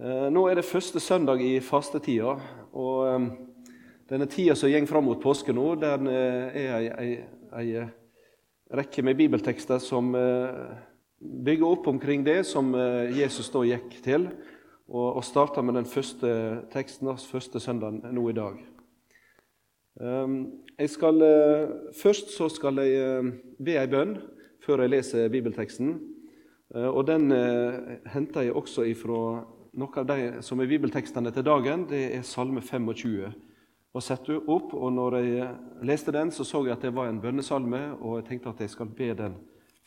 Eh, nå er det første søndag i fastetida. og eh, Denne tida som går fram mot påske nå, den eh, er ei, ei, ei rekke med bibeltekster som bygger opp omkring det som Jesus da gikk til, og, og starter med den første teksten, første søndagen nå i dag. Jeg skal, først så skal jeg be ei bønn før jeg leser bibelteksten. Og Den henter jeg også ifra noe av de som er bibeltekstene til dagen, det er Salme 25. Og setter opp, og når jeg leste den, så så jeg at det var en bønnesalme, og jeg tenkte at jeg skal be den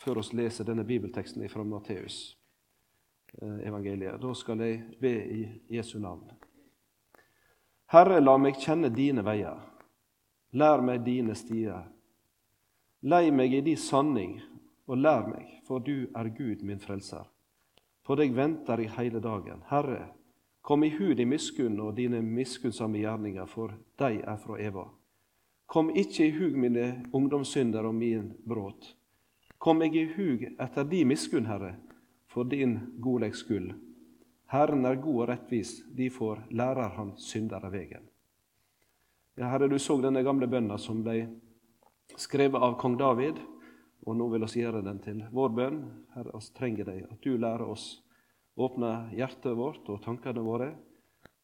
før vi leser denne bibelteksten fra Matteus eh, evangeliet. Da skal jeg be i Jesu navn. Herre, la meg kjenne dine veier. Lær meg dine stier. Lei meg i din sanning, og lær meg, for du er Gud min frelser. På deg venter i hele dagen. Herre, kom i hu din miskunn og dine miskunnsomme gjerninger, for de er fra Eva. Kom ikke i hug mine ungdomssynder og min bråt. Kom meg i hug etter di miskunn, Herre, for din godleiks skyld. Herren er god og rettvis, derfor lærer han syndere vegen. Ja, Herre, du så denne gamle bønna som ble skrevet av kong David. Og nå vil oss gjøre den til vår bønn. Herre, vi trenger deg, at du lærer oss å åpne hjertet vårt og tankene våre.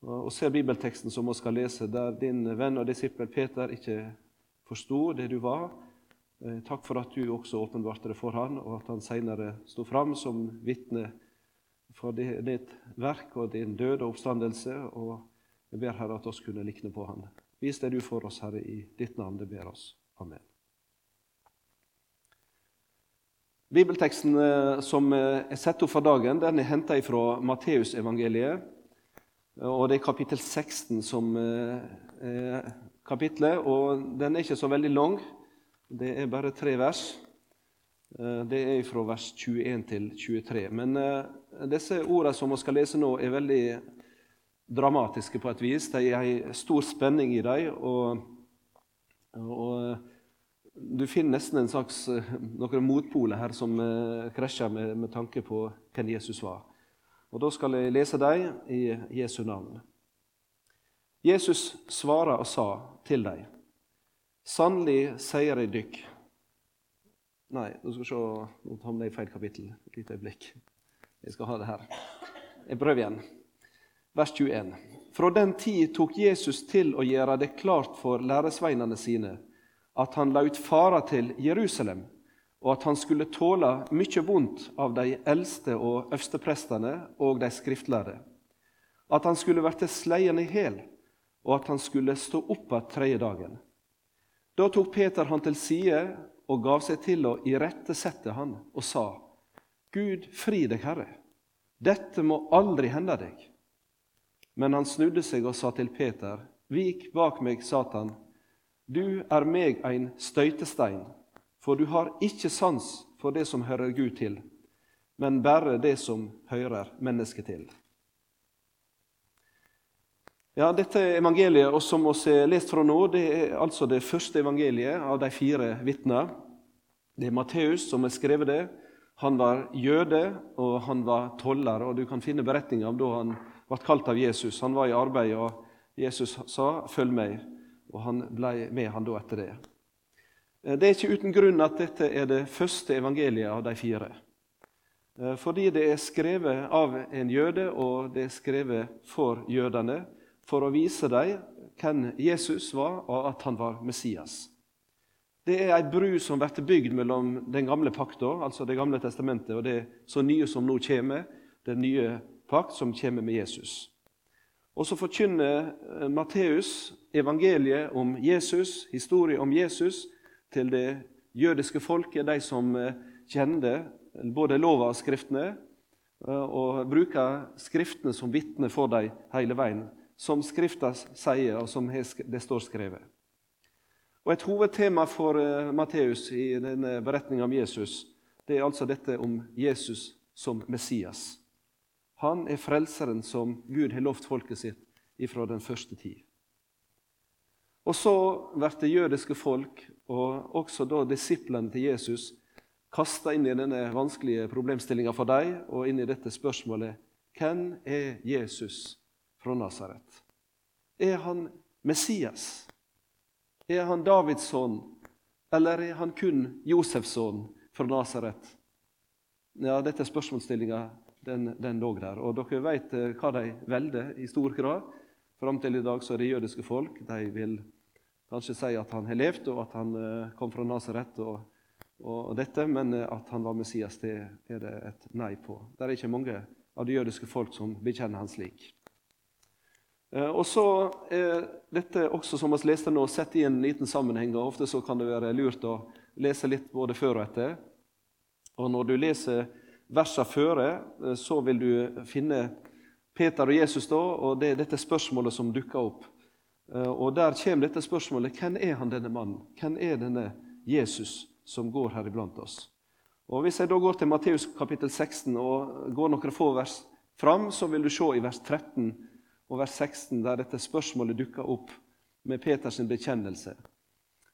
Og ser bibelteksten som vi skal lese, der din venn og disippel Peter ikke forsto det du var. Eh, takk for at du også åpenbarte det for han, og at han senere sto fram som vitne for ditt verk og din døde oppstandelse. Og jeg ber Herre at oss kunne likne på han. Vis det du for oss, Herre, i ditt navn. Det ber oss. Amen. Bibelteksten eh, som eh, er satt opp for dagen, den er henta fra Matteusevangeliet. Og det er kapittel 16 som er kapitlet. Og den er ikke så veldig lang. Det er bare tre vers. Det er fra vers 21 til 23. Men disse ordene som vi skal lese nå, er veldig dramatiske på et vis. Det er en stor spenning i dem. og, og du finner nesten en slags, eh, noen motpoler her som eh, krasjer med, med, tanke på hvem Jesus var. Og Da skal jeg lese dem i Jesu navn. Jesus svara og sa til dem, Sannelig sier jeg dykk Nei, nå skal vi se, nå havner jeg i feil kapittel. Et lite øyeblikk. Jeg skal ha det her. Jeg prøver igjen. Vers 21. Fra den tid tok Jesus til å gjøre det klart for læresveinene sine at han la ut fara til Jerusalem, og at han skulle tåle mye vondt av de eldste og øversteprestene og de skriftlærde. At han skulle bli sleien i hæl, og at han skulle stå opp igjen tredje dagen. Da tok Peter han til side og gav seg til å irettesette han og sa:" Gud, fri deg, Herre. Dette må aldri hende deg. Men han snudde seg og sa til Peter:" Vik bak meg, Satan. Du er meg ein støytestein, for du har ikke sans for det som hører Gud til, men bare det som hører mennesket til. Ja, Dette evangeliet og som vi har lest fra nå, det er altså det første evangeliet av de fire vitnene. Det er Matteus som har skrevet det. Han var jøde, og han var toller. og Du kan finne beretninger om da han ble kalt av Jesus. Han var i arbeid, og Jesus sa 'følg meg' og han ble med han da etter det. Eh, det er ikke uten grunn at dette er det første evangeliet av de fire. Eh, fordi det er skrevet av en jøde, og det er skrevet for jødene for å vise dem hvem Jesus var, og at han var Messias. Det er ei bru som blir bygd mellom den gamle pakta, altså Det gamle testamentet, og det så nye som nå kommer, den nye pakt som kommer med Jesus. Og så forkynner eh, Matteus evangeliet om Jesus, historie om Jesus, til det jødiske folket, de som eh, kjente både lova og skriftene, eh, og bruker skriftene som vitne for dem hele veien, som Skrifta sier, og som det står skrevet. Og Et hovedtema for Matteus i denne beretninga om Jesus det er altså dette om Jesus som Messias. Han er frelseren som Gud har lovt folket sitt ifra den første tid. Og så blir det jødiske folk, og også da disiplene til Jesus, kasta inn i denne vanskelige problemstillinga for dem, og inn i dette spørsmålet Hvem er Jesus fra Nasaret? Er han Messias? Er han Davids sønn, eller er han kun Josefs sønn fra Nasaret? Ja, dette er spørsmålsstillinga. Den, den lå der. Og dere vet eh, hva de velger i stor grad. Fram til i dag så er det jødiske folk. De vil kanskje si at han har levd, og at han eh, kom fra Nasaret, og, og, dette, men eh, at han var Messias, det er det et nei på. Det er ikke mange av det jødiske folk som bekjenner han slik. Og så er dette også, som vi leste nå, sett i en liten sammenheng. og Ofte så kan det være lurt å lese litt både før og etter. Og Når du leser versene før, eh, så vil du finne Peter og Jesus, da, og det er dette spørsmålet som dukker opp. Eh, og Der kommer dette spørsmålet hvem er han denne mannen? Hvem er denne Jesus som går her iblant oss? Og Hvis jeg da går til Matteus kapittel 16 og går noen få vers fram, så vil du se i vers 13 og vers 16 der dette spørsmålet dukker opp med Peters bekjennelse.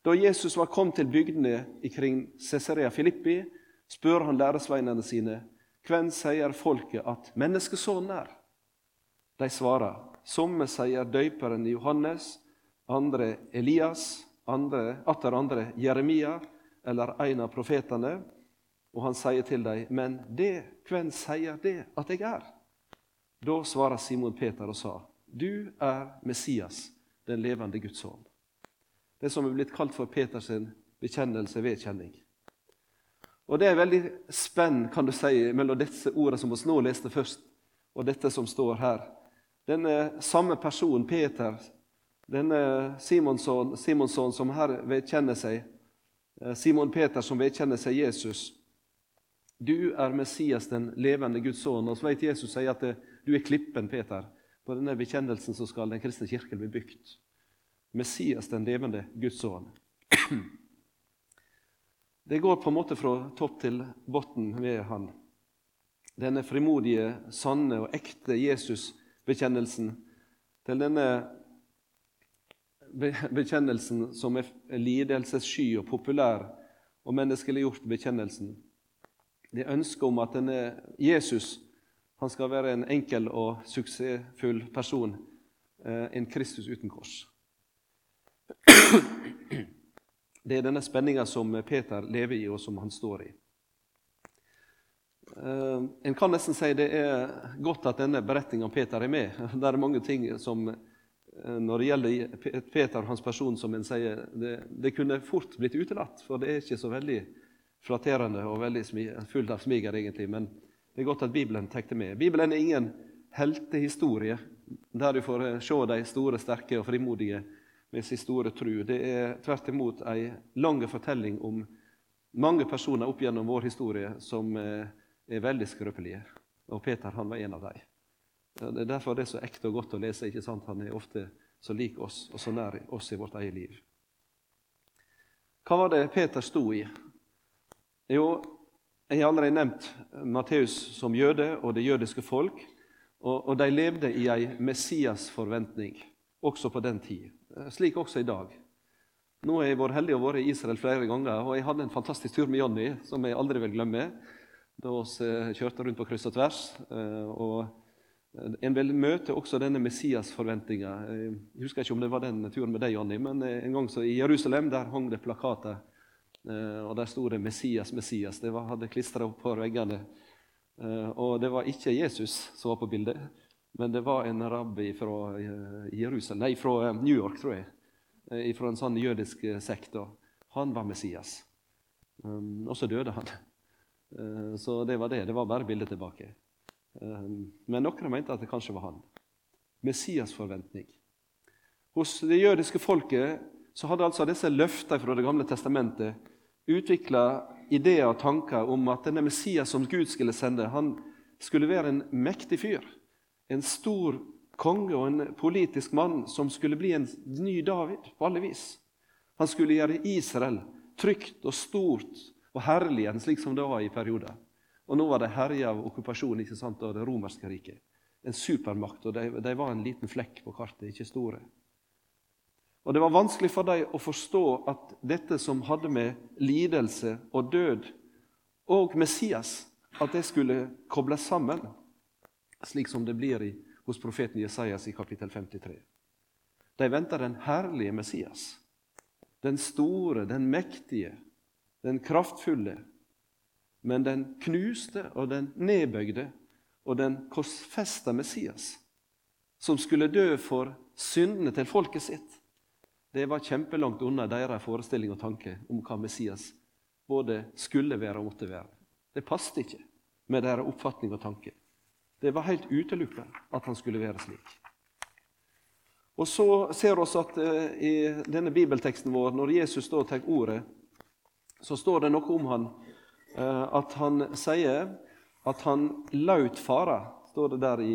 Da Jesus var kommet til bygdene ikring Cesarea Filippi, spør han læresveinene sine hvem sier folket at menneskesonen er. De svarer. Somme sier døyperen Johannes, andre Elias, andre, atter andre Jeremia eller en av profetene. Og han sier til dem, 'Men det, hvem sier det at jeg er?' Da svarer Simon Peter og sa, 'Du er Messias, den levende Guds sønn.' Det som er blitt kalt for Peters bekjennelse, vedkjenning. Og Det er veldig spenn kan du si, mellom disse ordene som vi nå leste først, og dette som står her. Denne samme personen, Peter, denne Simonsson, Simonsson som her vedkjenner seg, eh, Simon Peter som vedkjenner seg Jesus, du er Messias, den levende Guds sønn. Og så vet Jesus sier at du er klippen, Peter. På denne bekjennelsen så skal den kristne kirken bli bygd. Messias, den levende Guds sønn. Det går på en måte fra topp til bunn ved han. Denne frimodige, sanne og ekte Jesus-bekjennelsen til denne bekjennelsen som er lidelsessky og populær og menneskeliggjort bekjennelsen det ønsket om at denne Jesus han skal være en enkel og suksessfull person, eh, en Kristus uten kors. Det er denne spenninga som Peter lever i, og som han står i. Eh, en kan nesten si det er godt at denne beretninga om Peter er med. Det er mange ting som eh, når det gjelder Peter og hans person, som en sier, det, det kunne fort blitt utelatt. For det er ikke så veldig flatterende og veldig fullt av smiger, egentlig. Men det er godt at Bibelen tar det med. Bibelen er ingen heltehistorie der du får eh, se de store, sterke og frimodige med sin store tru. Det er tvert imot ei lang fortelling om mange personer opp gjennom vår historie som eh, er veldig skrøpelige. Og Peter han var en av dem. Det er derfor det er så ekte og godt å lese. ikke sant? Han er ofte så lik oss og så nær oss i vårt eget liv. Hva var det Peter sto i? Jo, jeg har allerede nevnt Matteus som jøde og det jødiske folk. Og, de levde i ei Messias-forventning også på den tid. Slik også i dag. Nå har jeg vært heldig og vært i Israel flere ganger, og jeg hadde en fantastisk tur med Jonny som jeg aldri vil glemme. Da vi eh, kjørte rundt på kryss og tvers. Eh, og En vil møte også denne Messias-forventninga. Jeg husker ikke om det var den turen med deg, Jonny, men en gang i Jerusalem der hang det plakater Eh, og Der sto det 'Messias, Messias'. Det var, hadde klistra opp på veggene. Eh, og det var ikke Jesus som var på bildet, men det var en rabbi fra eh, Jerusalem, nei, fra New York, tror jeg. Fra en sånn jødisk sekt. Han var Messias. Um, og så døde han. Så det var det. Det var bare bildet tilbake. Men noen mente at det kanskje var han. Messias-forventning. Hos det jødiske folket så hadde altså disse løftene fra Det gamle testamentet utvikla ideer og tanker om at denne Messias som Gud skulle sende, han skulle være en mektig fyr. En stor konge og en politisk mann som skulle bli en ny David på alle vis. Han skulle gjøre Israel trygt og stort og herlig igjen, slik som det var i perioder. Og nå var de herja av okkupasjon ikke sant, av det romerske riket. En supermakt, og de, de var en liten flekk på kartet, ikke store. Og Det var vanskelig for dem å forstå at dette som hadde med lidelse og død og Messias, at det skulle kobles sammen. Slik som det blir i, hos profeten Jesajas i kapittel 53. De venter den herlige Messias, den store, den mektige, den kraftfulle, men den knuste og den nedbøyde og den korsfesta Messias, som skulle dø for syndene til folket sitt. Det var kjempelangt unna deres forestilling og tanke om hva Messias både skulle være og måtte være. Det passet ikke med deres oppfatning og tanke. Det var helt utelukka at han skulle være slik. Og så ser vi at uh, i denne bibelteksten vår, når Jesus da tar ordet, så står det noe om han, uh, at han sier at han laut fare, står det der i,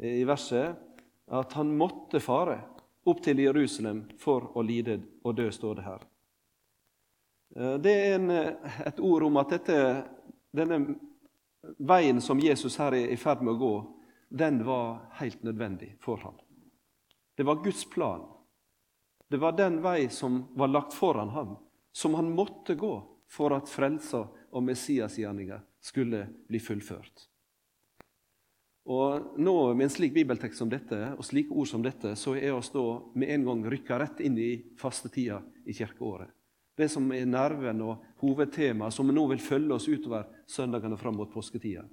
i verset, at han måtte fare opp til Jerusalem for å lide og dø, står det her. Uh, det er en, et ord om at dette, denne veien som Jesus her er i ferd med å gå, den var helt nødvendig for ham. Det var Guds plan. Det var den vei som var lagt foran ham, som han måtte gå for at frelsa og Messiasgjerninga skulle bli fullført. Og nå Med en slik bibeltekst som dette og slike ord som dette, så er oss da med en gang rykka rett inn i fastetida i kirkeåret. Det som er nerven og hovedtemaet som nå vil følge oss utover søndagene fram mot påsketida.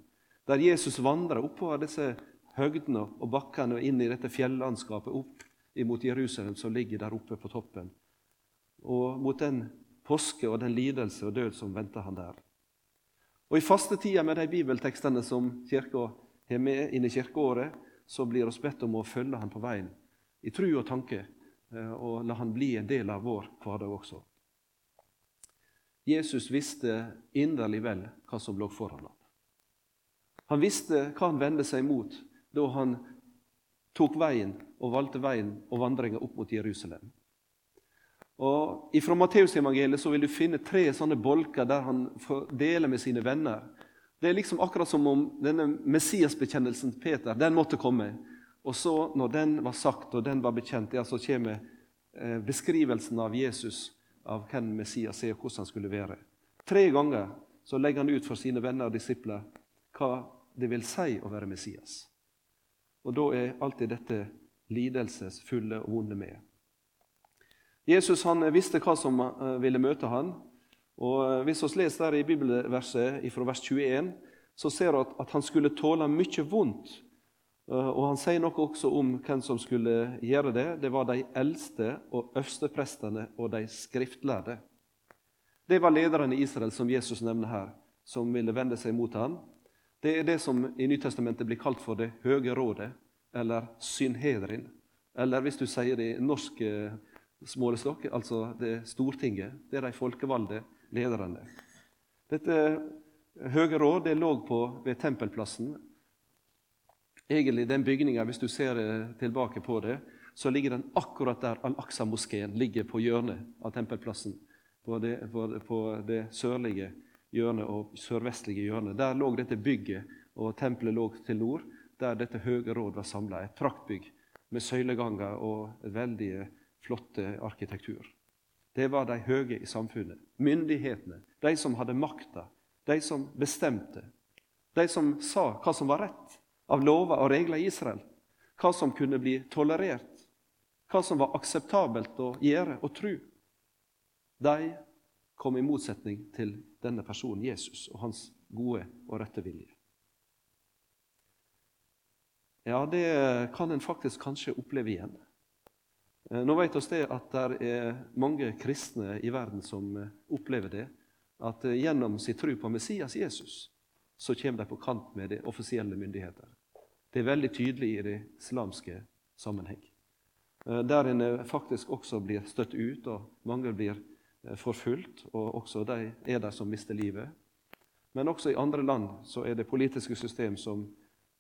Der Jesus vandrer oppover disse høgdene og bakkene og inn i dette fjellandskapet opp imot Jerusalem som ligger der oppe på toppen. Og mot den påske og den lidelse og død som venter han der. Og I fastetida med de bibeltekstene som kirka har med inn i kirkeåret, så blir oss bedt om å følge han på veien i tru og tanke, eh, og la han bli en del av vår hverdag også. Jesus visste inderlig vel hva som lå foran ham. Han visste hva han vendte seg mot da han tok veien og valgte veien og vandringa opp mot Jerusalem. Og Fra Matteusevangeliet vil du finne tre sånne bolker der han deler med sine venner. Det er liksom akkurat som om denne Messias-bekjennelsen til Peter den måtte komme. Og så, når den var sagt og den var bekjent, ja, så kommer eh, beskrivelsen av Jesus, av hvem Messias er, og hvordan han skulle være. Tre ganger så legger han ut for sine venner og disipler hva det vil si å være Messias. Og da er alltid dette lidelsesfulle og vonde med. Jesus han visste hva som eh, ville møte han. Og eh, Hvis vi leser der i bibelverset fra vers 21, så ser vi at han skulle tåle mye vondt. Eh, og Han sier noe også om hvem som skulle gjøre det. Det var de eldste og øversteprestene og de skriftlærde. Det var lederne i Israel som Jesus nevner her, som ville vende seg mot ham. Det er det som i Nytestamentet blir kalt for Det høye rådet, eller synhedrin. Eller hvis du sier det i norsk målestokk, smålestokk, altså det Stortinget. Det er de folkevalgte lederne. Dette høye råd det lå på ved Tempelplassen. Egentlig den bygninga, hvis du ser eh, tilbake på det, så ligger den akkurat der Al-Aqsa-moskeen ligger på hjørnet av Tempelplassen. På det, på, på det sørlige hjørnet og sørvestlige hjørnet. Der lå dette bygget, og tempelet lå til nord, der dette høye råd var samla. Et praktbygg med søyleganger og veldig flotte arkitektur. Det var de høye i samfunnet. Myndighetene, de som hadde makta, de som bestemte. De som sa hva som var rett av lover og regler i Israel. Hva som kunne bli tolerert. Hva som var akseptabelt å gjøre og tro. De kom i motsetning til denne personen Jesus og hans gode og rette vilje. Ja, det kan en faktisk kanskje oppleve igjen. Eh, nå vet vi at det er mange kristne i verden som eh, opplever det. At eh, gjennom sin tro på Messias Jesus så kommer de på kant med de offisielle myndigheter. Det er veldig tydelig i det islamske sammenheng. Der en faktisk også blir støtt ut, og mange blir Eh, forfulgt, og også de er der som mister livet. Men også i andre land så er det politiske system som,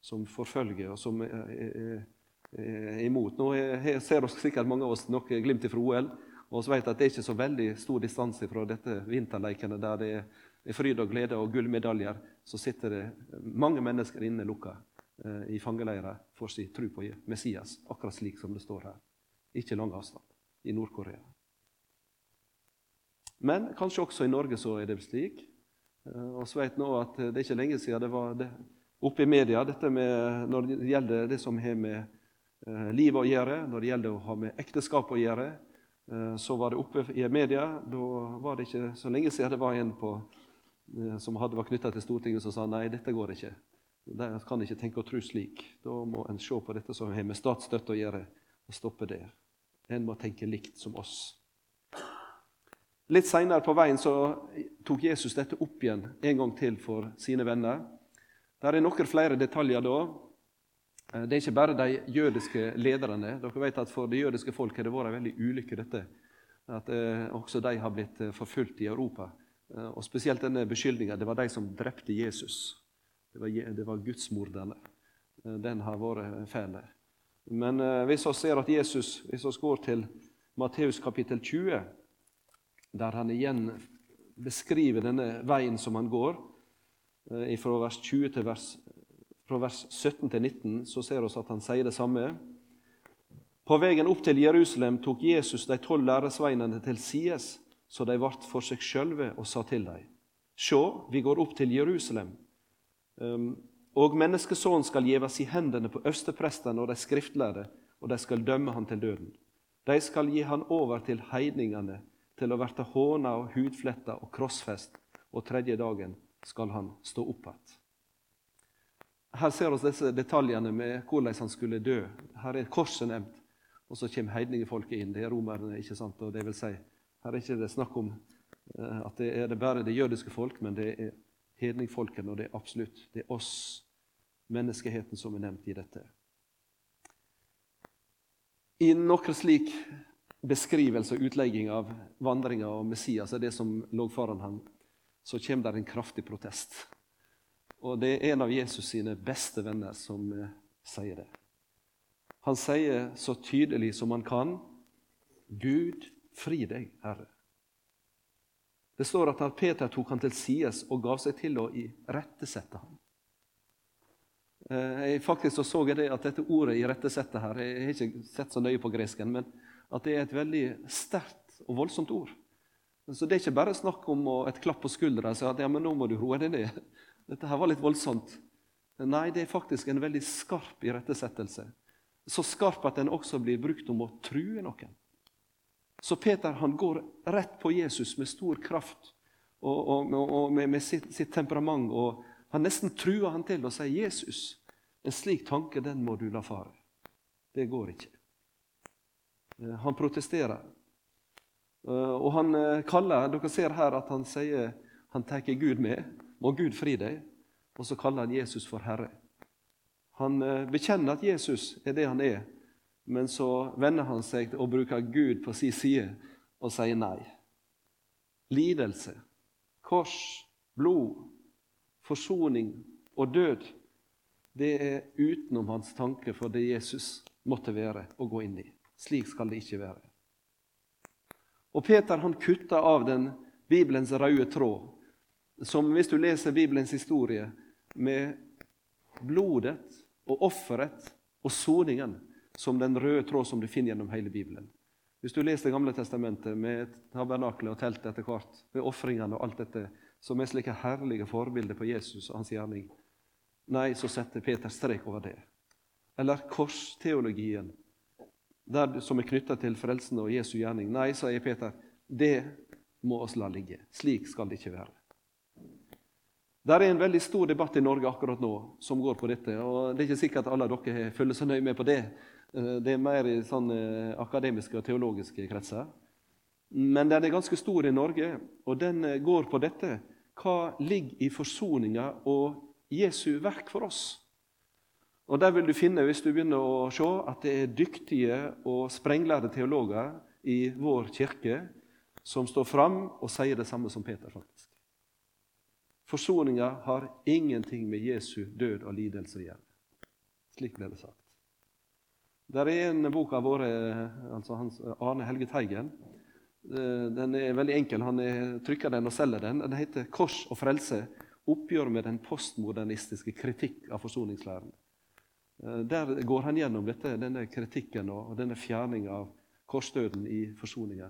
som forfølger, og som er, er, er imot. Nå er, ser oss sikkert mange av oss noe glimt fra OL, og vi vet at det er ikke så veldig stor distanse fra dette vinterleikene der det er fryd og glede og gullmedaljer. Så sitter det mange mennesker inne lukka eh, i fangeleirer for sin tro på Messias, akkurat slik som det står her. Ikke lang avstand i Nord-Korea. Men kanskje også i Norge så er det slik. Eh, og så vet nå at det er ikke lenge siden det var det oppe i media dette med, når det gjelder det som har med eh, livet å gjøre, når det gjelder å ha med ekteskap å gjøre. Så var det oppe i media. Da var det ikke så lenge siden det var en på, som hadde var knytta til Stortinget, som sa nei, dette går ikke. De kan ikke tenke og tro slik. Da må en se på dette som har med statsstøtte å gjøre, og stoppe det. En må tenke likt som oss. Litt seinere på veien så tok Jesus dette opp igjen en gang til for sine venner. Der er noen flere detaljer da. Eh, det er ikke bare de jødiske lederne. Dere vet at For det jødiske folk har det vært veldig ulykke, dette. At eh, også de har blitt eh, forfulgt i Europa. Eh, og Spesielt denne beskyldninga. Det var de som drepte Jesus. Det var, det var gudsmorderne. Eh, den har vært fæl. Men eh, hvis vi ser at Jesus Hvis vi går til Matteus kapittel 20 der han igjen beskriver denne veien som han går. Fra vers 20 til vers, fra vers 17 til 19 så ser vi at han sier det samme. På veien opp til Jerusalem tok Jesus de tolv læresveinene til sides, så de ble for seg sjølve og sa til dem.: Sjå, vi går opp til Jerusalem, ehm, og menneskesønnen skal gjevast i hendene på øversteprestene og de skriftlærde, og de skal dømme han til døden. De skal gi han over til heidningene, til å verte håna og hudfletta og krossfest, og tredje dagen skal han stå opp igjen. Her ser vi disse detaljene med hvordan han skulle dø. Her er korset nevnt, og så kommer heidningefolket inn. Det er romerne. ikke sant? Og det vil si, Her er ikke det snakk om eh, at det er det bare det jødiske folk, men det er hedningfolkene, og det er absolutt det er oss, menneskeheten, som er nevnt i dette. I noen slik beskrivelse og utlegging av vandringa og Messias, er det som lå foran ham, så kommer det en kraftig protest. Og det er en av Jesus sine beste venner som eh, sier det. Han sier så tydelig som han kan, 'Gud, fri deg, Herre'. Det står at Peter tok han til sides og gav seg til å irettesette ham. Eh, jeg faktisk så, så jeg det at dette ordet 'irettesette' her Jeg har ikke sett så nøye på gresken, men at det er et veldig sterkt og voldsomt ord. Så Det er ikke bare snakk om et klapp på skuldra og si at ja, men nå må du roe deg ned. Dette her var litt voldsomt. Nei, det er faktisk en veldig skarp irettesettelse. Så skarp at den også blir brukt om å true noen. Så Peter han går rett på Jesus med stor kraft og, og, og med, med sitt, sitt, temperament. og Han nesten truer han til å si 'Jesus, en slik tanke den må du la fare'. Det går ikke. Eh, han protesterer. Eh, og han eh, kaller Dere ser her at han sier han tar Gud med. Må Gud fri deg. Og så kaller han Jesus for Herre. Han bekjenner at Jesus er det han er, men så vender han seg og bruker Gud på sin side og sier nei. Lidelse, kors, blod, forsoning og død, det er utenom hans tanke for det Jesus måtte være å gå inn i. Slik skal det ikke være. Og Peter han kutta av den Bibelens røde tråd, som hvis du leser Bibelens historie, med blodet og offeret og soningen som den røde tråd som du finner gjennom hele Bibelen. Hvis du leser Det gamle testamentet med tabernaklet og teltet etter hvert, med ofringene og alt dette, som er slike herlige forbilder på Jesus og hans gjerning, nei, så setter Peter strek over det. Eller korsteologien, der, som er knytta til frelsen og Jesu gjerning. Nei, sier Peter, det må oss la ligge. Slik skal det ikke være. Det er en veldig stor debatt i Norge akkurat nå som går på dette. og Det er ikke sikkert alle dere følger så nøye med på det. Eh, det er mer i sånne eh, akademiske og teologiske kretser. Men den er ganske stor i Norge, og den eh, går på dette. Hva ligger i forsoninga og Jesu verk for oss? Og Der vil du finne, hvis du begynner å se, at det er dyktige og sprenglærde teologer i vår kirke som står fram og sier det samme som Peter. faktisk. Forsoninga har ingenting med Jesu død og lidelse å gjøre. Slik ble det sagt. Der er en bok av våre, altså hans, Arne Helge Teigen. Eh, den er veldig enkel. Han er, trykker den og selger den. Den heter 'Kors og frelse oppgjør med den postmodernistiske kritikk av forsoningslæren'. Eh, der går han gjennom dette, denne kritikken og denne fjerning av korsdøden i forsoninga.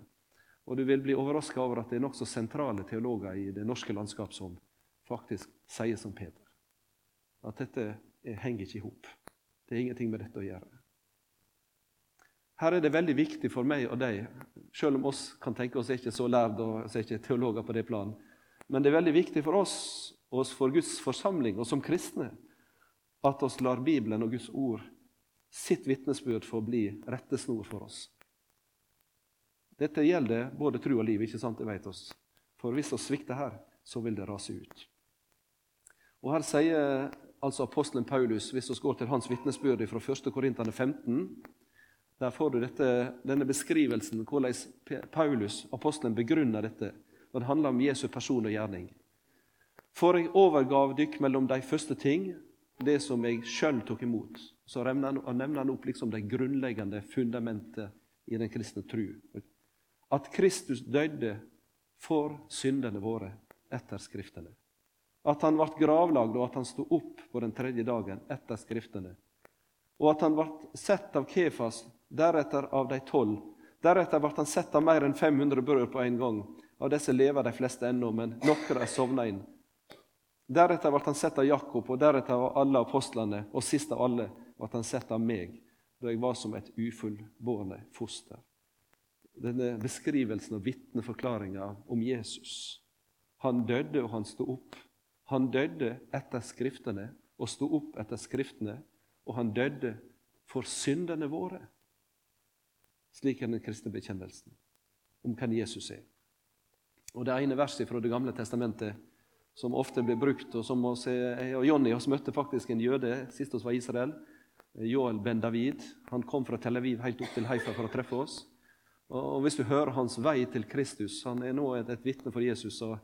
Og du vil bli overraska over at det er nokså sentrale teologer i det norske landskap som faktisk sier som Peter. at dette henger ikke i hop. Det er ingenting med dette å gjøre. Her er det veldig viktig for meg og deg, selv om oss kan tenke oss ikke så lærd og er ikke teologer på det plan, men det er veldig viktig for oss og for Guds forsamling og som kristne at oss lar Bibelen og Guds ord sitt vitnesbyrd få bli rettesnor for oss. Dette gjelder både tro og liv, ikke sant? Det vet oss. For hvis vi svikter her, så vil det rase ut. Og Her sier altså apostelen Paulus, hvis vi går til hans vitnesbyrd fra 1. Korintene 15, der får du dette, denne beskrivelsen, hvordan Paulus, apostelen, begrunner dette. Og Det handler om Jesu person og gjerning. For jeg overgav dykk mellom de første ting, det som jeg sjøl tok imot. Så nevner han opp liksom det grunnleggende fundamentet i den kristne tru. At Kristus døde for syndene våre etter Skriftene. At han ble gravlagd, og at han sto opp på den tredje dagen etter Skriftene. Og at han ble sett av Kefas, deretter av de tolv. Deretter ble han sett av mer enn 500 brød på en gang. Av disse lever de fleste ennå, men noen er sovna inn. Deretter ble han sett av Jakob, og deretter av alle apostlene, og sist av alle ble han sett av meg, da jeg var som et ufullbårne foster. Denne beskrivelsen og vitneforklaringa om Jesus. Han døde, og han sto opp. Han døde etter Skriftene og sto opp etter Skriftene, og han døde for syndene våre. Slik er den kristne bekjennelsen om hvem Jesus er. Og Det ene verset fra Det gamle testamentet som ofte blir brukt, og som oss, jeg og Jonny oss møtte faktisk en jøde sist vi var i Israel. Joel Ben David. Han kom fra Tel Aviv helt opp til Haifa for å treffe oss. Og Hvis du hører hans vei til Kristus Han er nå et, et vitne for Jesus og,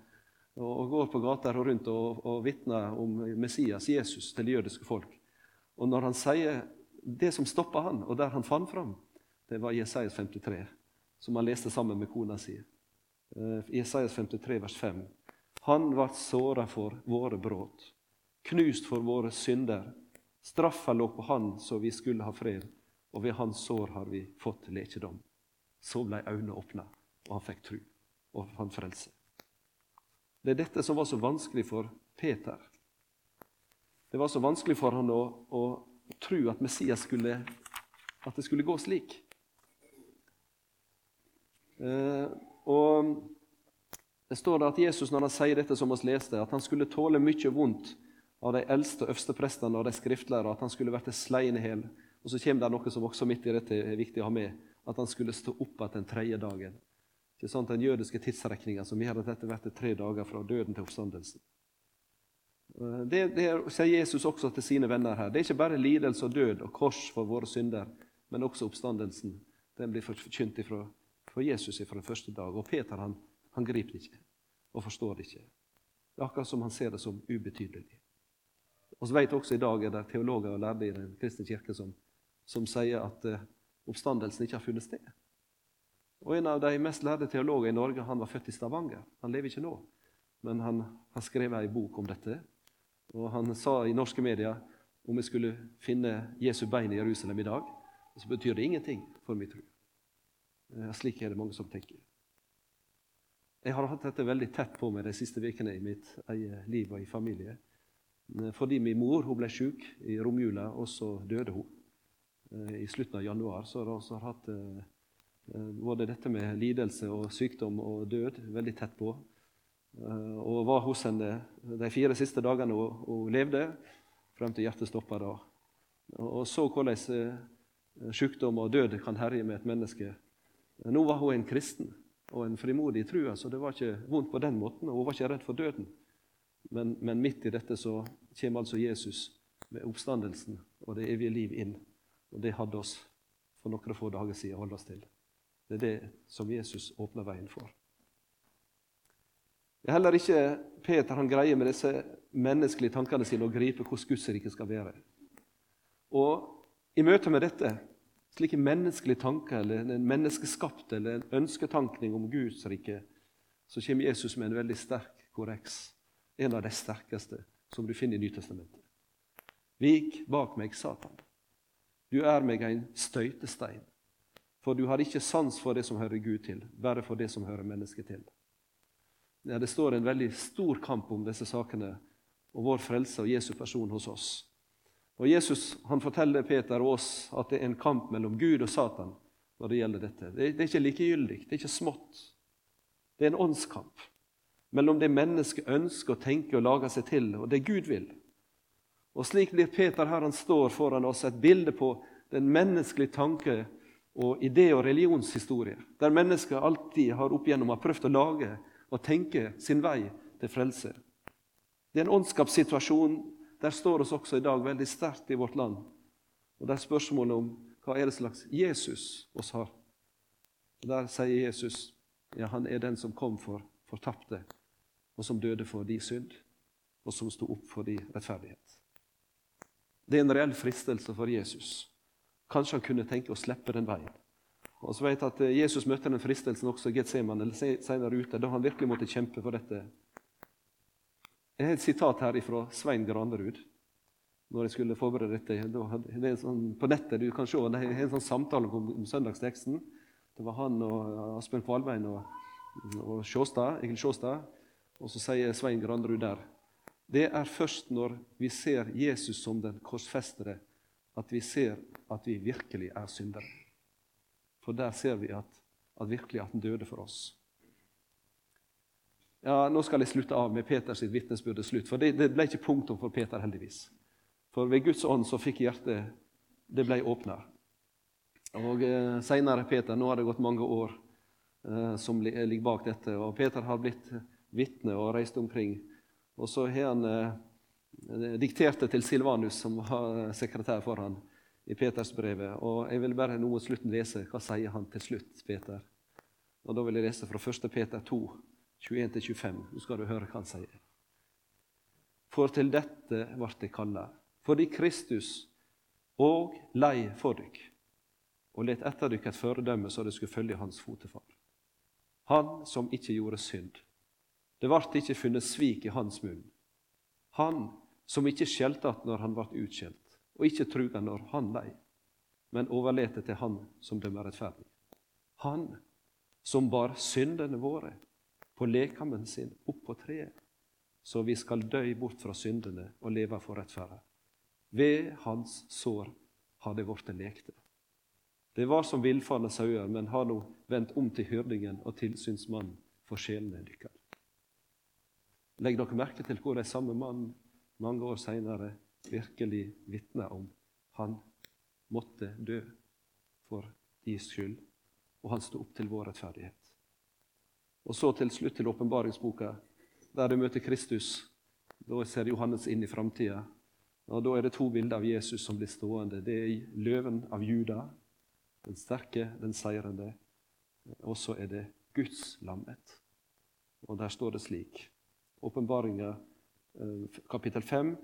og, går på gater og rundt og, og vitner om Messias, Jesus, til det jødiske folk. Og når han sier det som stoppa han, og der han fant fram, det var Jesajas 53, som han leste sammen med kona si. Jesaias Jesajas 53, vers 5. Han ble såra for våre brudd, knust for våre synder. Straffa lå på han så vi skulle ha fred, og ved hans sår har vi fått lekedom. Så ble øynene åpna, og han fikk tru, og fant frelse. Det er dette som var så vanskelig for Peter. Det var så vanskelig for han å, å tro at Messias skulle at det skulle gå slik. Eh, og det står det at Jesus når han sier dette som vi leste, at han skulle tåle mye vondt av de eldste og øverste prestene og de skriftlærere, at han skulle vært sleien i hjel. Og så kommer det noe som også midt i dette er viktig å ha med, at han skulle stå opp igjen den tredje dagen. Ikke sant? Den jødiske tidsregninga som gjør at dette blir tre dager fra døden til oppstandelsen. Eh, det, det sier Jesus også til sine venner her. Det er ikke bare lidelse og død og kors for våre synder, men også oppstandelsen. Den blir forkynt fra, fra Jesus fra den første dag. Og Peter han han griper det ikke og forstår det ikke. Det er akkurat som han ser det som ubetydelig. Og så vet også I dag er det teologer og lærde i Den kristne kirke som, som sier at uh, oppstandelsen ikke har funnet sted. Og En av de mest lærde teologer i Norge han var født i Stavanger. Han lever ikke nå, men han har skrevet en bok om dette. Og Han sa i norske medier om vi skulle finne Jesu bein i Jerusalem i dag, så betyr det ingenting for min tro. Uh, slik er det mange som tenker. Jeg har hatt dette veldig tett på meg de siste ukene i mitt eget liv og i familie. Eh, fordi min mor hun ble syk i romjula, og så døde hun eh, i slutten av januar. Så har jeg hatt eh, både dette med lidelse og sykdom og død veldig tett på. Og var hos henne de fire siste dagene hun, levde, frem til hjertet stoppa. Og så hvordan sykdom og død kan herje med et menneske. Nå var hun en kristen og en frimodig i trua, så det var ikke vondt på den måten. og Hun var ikke redd for døden. Men, men midt i dette så kommer altså Jesus med oppstandelsen og det evige liv inn. Og det hadde oss for noen få dager siden holdt oss til. Det er det som Jesus åpner veien for. Det er heller ikke Peter han greier med disse menneskelige tankene sine å gripe hvordan Guds rike skal være. Og I møte med dette slike menneskelige tanker eller en menneskeskapt eller en ønsketankning om Guds rike, så kommer Jesus med en veldig sterk korreks. En av de sterkeste som du finner i Nytestamentet. Vik bak meg, Satan. Du er meg en støytestein. For du har ikke sans for det som hører Gud til, bare for det som hører mennesket til. Ja, det står en veldig stor kamp om disse sakene og vår frelse og Jesu person hos oss. Og Jesus han forteller Peter og oss at det er en kamp mellom Gud og Satan når det gjelder dette. Det er ikke likegyldig, det er ikke smått. Det er en åndskamp mellom det mennesket ønsker å tenke og lage seg til, og det Gud vil. Og Slik blir Peter her han står foran oss, et bilde på den menneskelige tanke og idé- og religionshistorie, der mennesker alltid har opp igjennom har prøvd å lage og tenke sin vei til frelse. Det er en åndskapssituasjon der står oss også i dag veldig sterkt i vårt land. Og der er spørsmålet om hva er det slags Jesus oss har. Og Der sier Jesus ja, han er den som kom for fortapte, og som døde for de synd, og som sto opp for de rettferdighet. Det er en reell fristelse for Jesus. Kanskje han kunne tenke å slippe den veien. Og så vet jeg at Jesus møtte den fristelsen også i Getsemane senere ute, da han virkelig måtte kjempe for dette. Jeg har et sitat her fra Svein Granerud. Når jeg skulle forberede dette, det sånn, På nettet du kan se, det er en sånn samtale om, om søndagsteksten. Det var han og Asbjørn Kvalbein og, og Sjåstad, Egil Sjåstad. Og så sier Svein Granerud der det er først når vi ser Jesus som den korsfestede, at vi ser at vi virkelig er syndere. For der ser vi at, at virkelig at han døde for oss. Ja, Nå skal jeg slutte av med Peters vitnesbyrd slutt, for det, det, ble ikke punktum for Peter, heldigvis. For ved Guds ånd så fikk hjertet Det ble åpna. Og eh, seinere, Peter, nå har det gått mange år eh, som ligger bak dette, og Peter har blitt vitne og reist omkring. Og så har han eh, diktert det til Silvanus, som var sekretær for han i Petersbrevet. Og jeg vil bare nå mot slutten lese hva sier han til slutt, Peter. Og Da vil jeg lese fra 1. Peter 2, 21-25. Nå skal du høre hva han sier. For til dette ble det kalla, fordi Kristus og lei for dykk, og let etter dykk et føredømme så det skulle følge hans fotefar. Han som ikke gjorde synd. Det ble ikke funnet svik i hans munn. Han som ikke skjelte att når han ble utskjelt, og ikke truga når han lei, men overlete til Han som dømmer rettferdig. Han som bar syndene våre på lekamen sin opp på treet, så vi skal dø bort fra syndene og leve for rettferdet. Ved hans sår har det blitt lekte. Det var som villfarne sauer, men har nå vendt om til hyrdingen og tilsynsmannen for sjelene deres. Legg dere merke til hvor de samme mannen mange år seinere virkelig vitna om han måtte dø for deres skyld, og han sto opp til vår rettferdighet. Og så til slutt til åpenbaringsboka, der du møter Kristus. Da ser Johannes inn i framtida. Og Da er det to bilder av Jesus som blir stående. Det er løven av Juda, den sterke, den seirende. Og så er det Guds lammet. Og der står det slik Åpenbaringa eh, kapittel 5.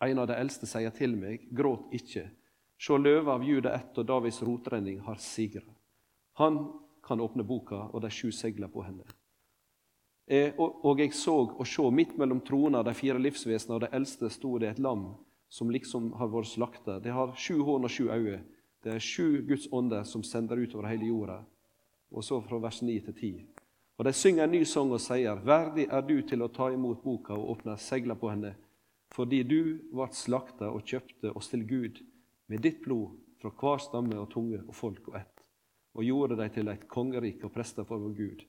En av de eldste sier til meg, gråt ikke. Se, løva av Juda ett og Davids rotrenning har sigra. Han kan åpne boka og de sju segler på henne. Eh, og jeg så og sjå, midt mellom trona, de fire livsvesenene og de eldste, sto det et lam som liksom har vært slakta. Det har sju horn og sju øyne. Det er sju Guds ånder som sender utover hele jorda. Og så fra vers 9 til 10. Og de synger en ny sang og sier, Verdig er du til å ta imot boka og åpne segler på henne, fordi du ble slakta og kjøpte oss til Gud med ditt blod fra hver stamme og tunge og folk og ett og gjorde dem til et kongerike og prester for vår Gud.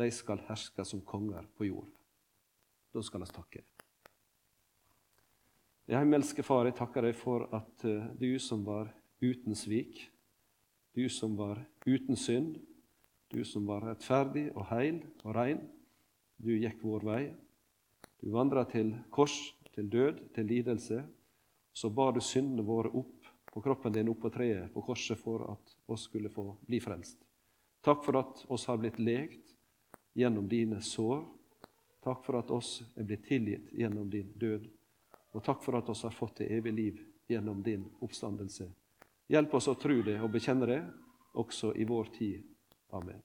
De skal herske som konger på jord. Da skal vi takke. Jeg himmelske Far, jeg takker deg for at eh, du som var uten svik, du som var uten synd, du som var rettferdig og heil og rein, du gikk vår vei. Du vandra til kors, til død, til lidelse. Så bar du syndene våre opp på kroppen din oppå treet på korset for at oss skulle få bli frelst. Takk for at oss har blitt lekt gjennom dine sår. Takk for at oss er blitt tilgitt gjennom din død. Og takk for at oss har fått det evige liv gjennom din oppstandelse. Hjelp oss å tro det og bekjenne det også i vår tid. Amen.